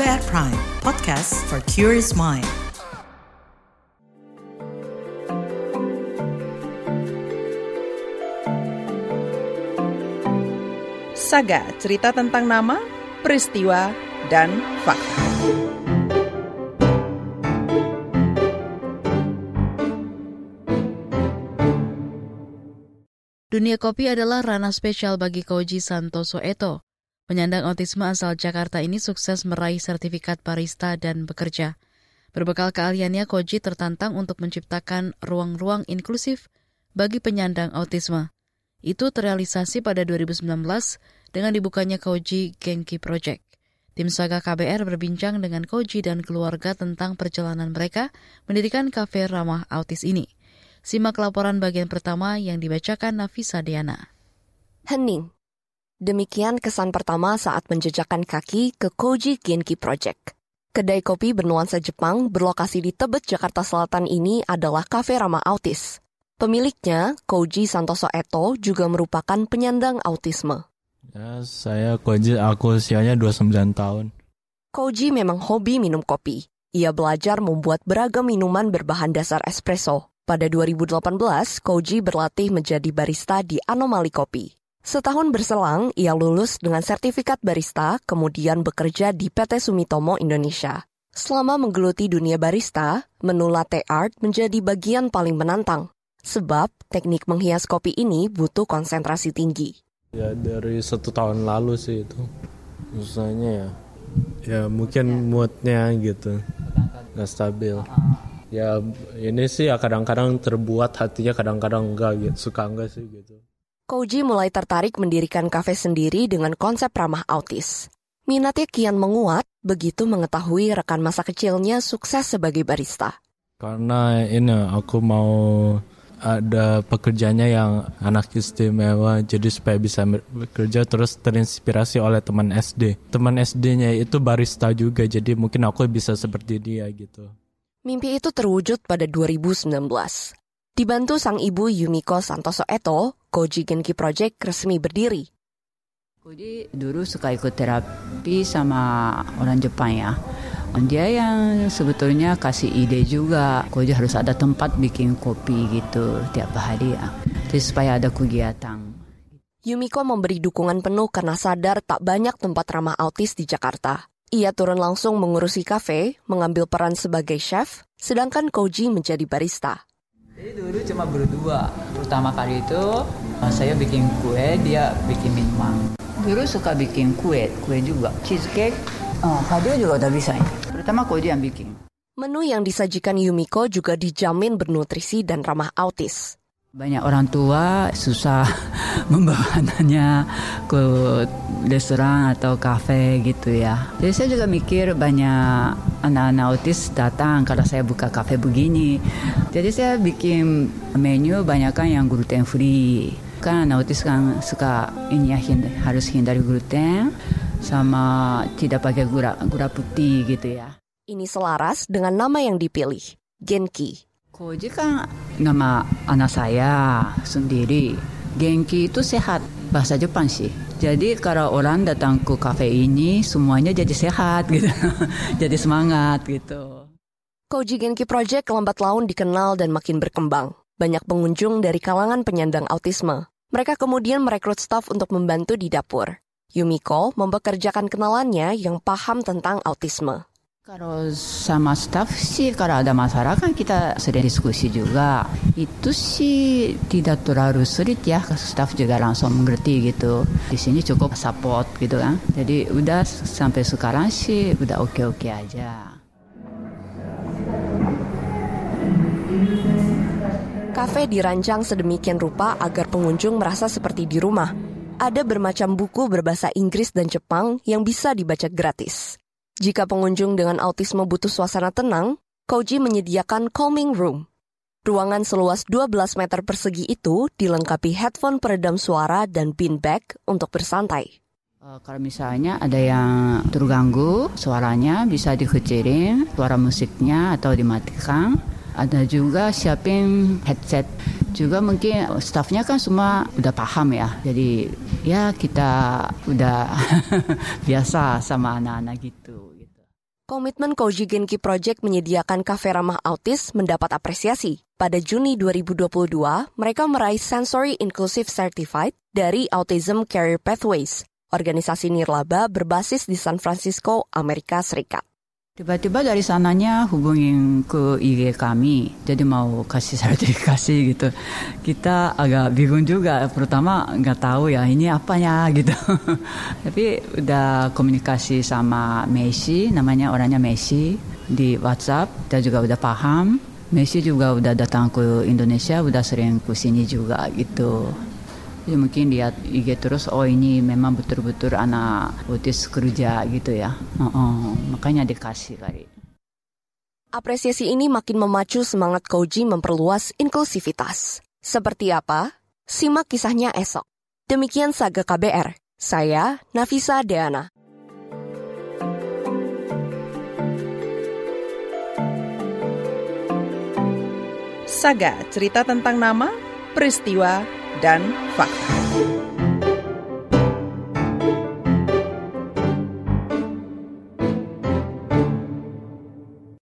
KBR Prime, podcast for curious mind. Saga, cerita tentang nama, peristiwa, dan fakta. Dunia kopi adalah ranah spesial bagi Koji Santoso Eto. Penyandang autisme asal Jakarta ini sukses meraih sertifikat barista dan bekerja. Berbekal keahliannya, Koji tertantang untuk menciptakan ruang-ruang inklusif bagi penyandang autisme. Itu terrealisasi pada 2019 dengan dibukanya Koji Genki Project. Tim Saga KBR berbincang dengan Koji dan keluarga tentang perjalanan mereka mendirikan kafe ramah autis ini. Simak laporan bagian pertama yang dibacakan Nafisa Diana. Hening. Demikian kesan pertama saat menjejakkan kaki ke Koji Genki Project. Kedai kopi bernuansa Jepang berlokasi di Tebet, Jakarta Selatan ini adalah kafe ramah autis. Pemiliknya, Koji Santoso Eto, juga merupakan penyandang autisme. Ya, saya Koji, aku usianya 29 tahun. Koji memang hobi minum kopi. Ia belajar membuat beragam minuman berbahan dasar espresso. Pada 2018, Koji berlatih menjadi barista di Anomali Kopi. Setahun berselang, ia lulus dengan sertifikat barista, kemudian bekerja di PT Sumitomo Indonesia. Selama menggeluti dunia barista, menu latte art menjadi bagian paling menantang. Sebab teknik menghias kopi ini butuh konsentrasi tinggi. Ya dari satu tahun lalu sih itu. Misalnya ya, ya mungkin moodnya gitu, nggak stabil ya ini sih ya kadang-kadang terbuat hatinya kadang-kadang enggak gitu suka enggak sih gitu Koji mulai tertarik mendirikan kafe sendiri dengan konsep ramah autis. Minatnya kian menguat begitu mengetahui rekan masa kecilnya sukses sebagai barista. Karena ini aku mau ada pekerjaannya yang anak istimewa jadi supaya bisa bekerja terus terinspirasi oleh teman SD. Teman SD-nya itu barista juga jadi mungkin aku bisa seperti dia gitu. Mimpi itu terwujud pada 2019. Dibantu sang ibu Yumiko Santoso Eto, Koji Genki Project resmi berdiri. Koji dulu suka ikut terapi sama orang Jepang ya. Dia yang sebetulnya kasih ide juga, Koji harus ada tempat bikin kopi gitu tiap hari ya. Jadi supaya ada kegiatan. Yumiko memberi dukungan penuh karena sadar tak banyak tempat ramah autis di Jakarta. Ia turun langsung mengurusi kafe, mengambil peran sebagai chef, sedangkan Koji menjadi barista. Jadi dulu cuma berdua. Pertama kali itu saya bikin kue, dia bikin minuman. Dulu suka bikin kue, kue juga. Cheesecake, oh, dia juga udah bisa. Pertama Koji yang bikin. Menu yang disajikan Yumiko juga dijamin bernutrisi dan ramah autis. Banyak orang tua susah membawa anaknya ke restoran atau kafe gitu ya. Jadi saya juga mikir banyak anak-anak autis datang kalau saya buka kafe begini. Jadi saya bikin menu banyak yang gluten free. Kan anak autis kan suka ini ya harus hindari gluten sama tidak pakai gula gula putih gitu ya. Ini selaras dengan nama yang dipilih, Genki. Koji kan nama anak saya sendiri. Genki itu sehat, bahasa Jepang sih. Jadi kalau orang datang ke kafe ini semuanya jadi sehat gitu. jadi semangat gitu. Koji Genki Project lambat laun dikenal dan makin berkembang. Banyak pengunjung dari kalangan penyandang autisme. Mereka kemudian merekrut staf untuk membantu di dapur. Yumiko mempekerjakan kenalannya yang paham tentang autisme. Kalau sama staff sih kalau ada masalah kan kita sering diskusi juga. Itu sih tidak terlalu sulit ya, staff juga langsung mengerti gitu. Di sini cukup support gitu kan. Jadi udah sampai sekarang sih udah oke-oke aja. Kafe dirancang sedemikian rupa agar pengunjung merasa seperti di rumah. Ada bermacam buku berbahasa Inggris dan Jepang yang bisa dibaca gratis. Jika pengunjung dengan autisme butuh suasana tenang, Koji menyediakan calming room. Ruangan seluas 12 meter persegi itu dilengkapi headphone peredam suara dan beanbag untuk bersantai. Uh, kalau misalnya ada yang terganggu suaranya bisa dikecilin, suara musiknya atau dimatikan. Ada juga siapin headset. Juga mungkin staffnya kan semua udah paham ya. Jadi ya kita udah biasa sama anak-anak gitu. Komitmen Koji Genki Project menyediakan kafe ramah autis mendapat apresiasi. Pada Juni 2022, mereka meraih Sensory Inclusive Certified dari Autism Career Pathways, organisasi nirlaba berbasis di San Francisco, Amerika Serikat. Tiba-tiba dari sananya hubungin ke IG kami, jadi mau kasih sertifikasi gitu. Kita agak bingung juga, pertama nggak tahu ya ini apanya gitu. Tapi udah komunikasi sama Messi, namanya orangnya Messi di WhatsApp, kita juga udah paham. Messi juga udah datang ke Indonesia, udah sering ke sini juga gitu. Jadi mungkin lihat IG terus, oh ini memang betul-betul anak autis kerja gitu ya. Uh -uh, makanya dikasih kali. Apresiasi ini makin memacu semangat Koji memperluas inklusivitas. Seperti apa? Simak kisahnya esok. Demikian Saga KBR. Saya Nafisa Deana. Saga, cerita tentang nama, peristiwa, dan fakta.